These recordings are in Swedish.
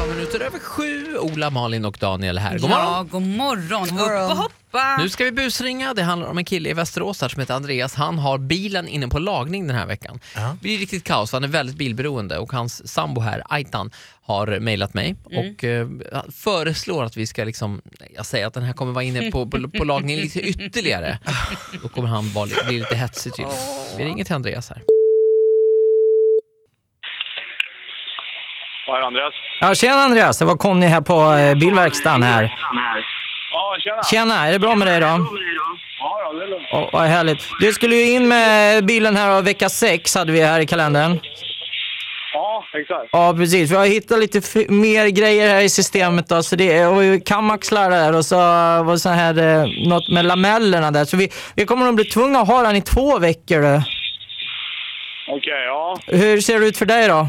11 minuter över sju. Ola, Malin och Daniel här. God morgon. Ja, god morgon. Upp och hoppa. Nu ska vi busringa. Det handlar om en kille i Västerås här som heter Andreas. Han har bilen inne på lagning den här veckan. Det blir riktigt kaos. Han är väldigt bilberoende och hans sambo här, Aitan, har mejlat mig och eh, föreslår att vi ska liksom, jag säger att den här kommer vara inne på, på, på lagning lite ytterligare. Då kommer han vara, li- bli lite hetsig tydligen. Vi ringer till Andreas här. Är Andreas? Ja, tjena Andreas, det var Conny här på eh, bilverkstaden här. Ja, tjena. Tjena, är det bra med dig då? Ja, ja, det är lugnt. Oh, vad härligt. Du skulle ju in med bilen här och vecka 6 hade vi här i kalendern. Ja, exakt. Ja, precis. Vi har hittat lite mer grejer här i systemet då. Så det är kamaxlar där och så var det så här, eh, något med lamellerna där. Så vi, vi kommer att bli tvungna att ha den i två veckor. Då. Okej, ja. Hur ser det ut för dig då?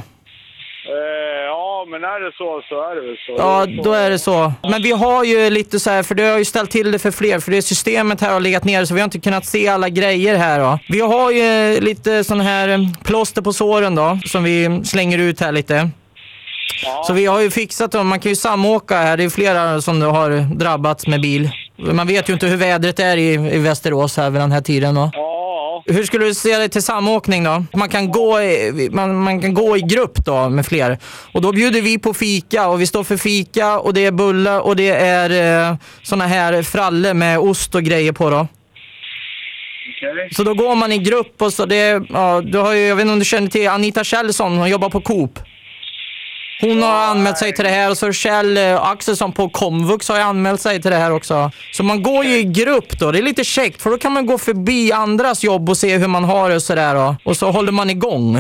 Men är det så så är det väl så. Ja, då är det så. Men vi har ju lite så här, för du har ju ställt till det för fler, för det systemet här har legat ner så vi har inte kunnat se alla grejer här då. Vi har ju lite sån här eh, plåster på såren då, som vi slänger ut här lite. Ja. Så vi har ju fixat dem, man kan ju samåka här, det är flera som har drabbats med bil. Man vet ju inte hur vädret är i, i Västerås här vid den här tiden då. Ja, Hur skulle du se det till samåkning då? Man kan, gå i, man, man kan gå i grupp då med fler. Och då bjuder vi på fika och vi står för fika och det är bullar och det är eh, såna här fralle med ost och grejer på då. okej. Så då går man i grupp och så det, ja, du har ju, jag vet inte om du känner till Anita Kjellson, hon jobbar på Coop. Hon har anmält sig till det här och så Kjell eh, Axelsson på Komvux har ju anmält sig till det här också. Så man går ju i grupp då, det är lite käckt för då kan man gå förbi andras jobb och se hur man har det och sådär då. Och så håller man igång.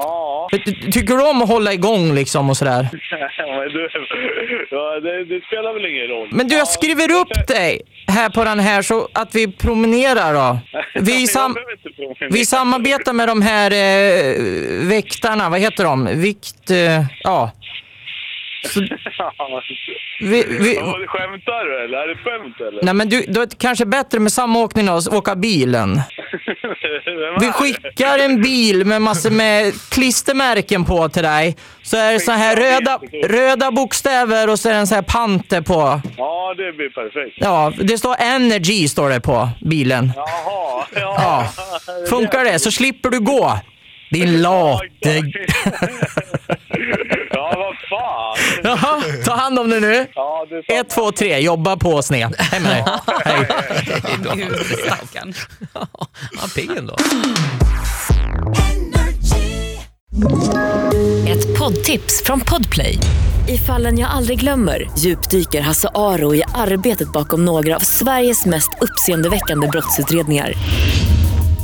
Ja. Ty- Tycker du om att hålla igång liksom och sådär? ja, det, det spelar väl ingen roll. Men du, jag skriver upp dig här på den här så att vi promenerar då. Vi, sam- Vi samarbetar med de här eh, väktarna, vad heter de? Vikt... Eh, ja. Så, vi, vi, Ja, Skämtar du eller? Är det skämt eller? nej men du, då är det kanske bättre med samåkning att åka bilen. Vi skickar en bil med massor med klistermärken på till dig. Så är det så här röda, röda bokstäver och så är det en så här panter på. Ja, det blir perfekt. Ja, det står Energy står det på bilen. Jaha. Ja. Ja. Funkar det så slipper du gå. Din late... ja, vad fan. Jaha, ta hand om det nu. Ja. Ett, två, tre. Jobba på sned. Hej med dig. Hej. Gud, stackarn. Han pigg ändå. Ett poddtips från Podplay. I fallen jag aldrig glömmer djupdyker Hasse Aro i arbetet bakom några av Sveriges mest uppseendeväckande brottsutredningar.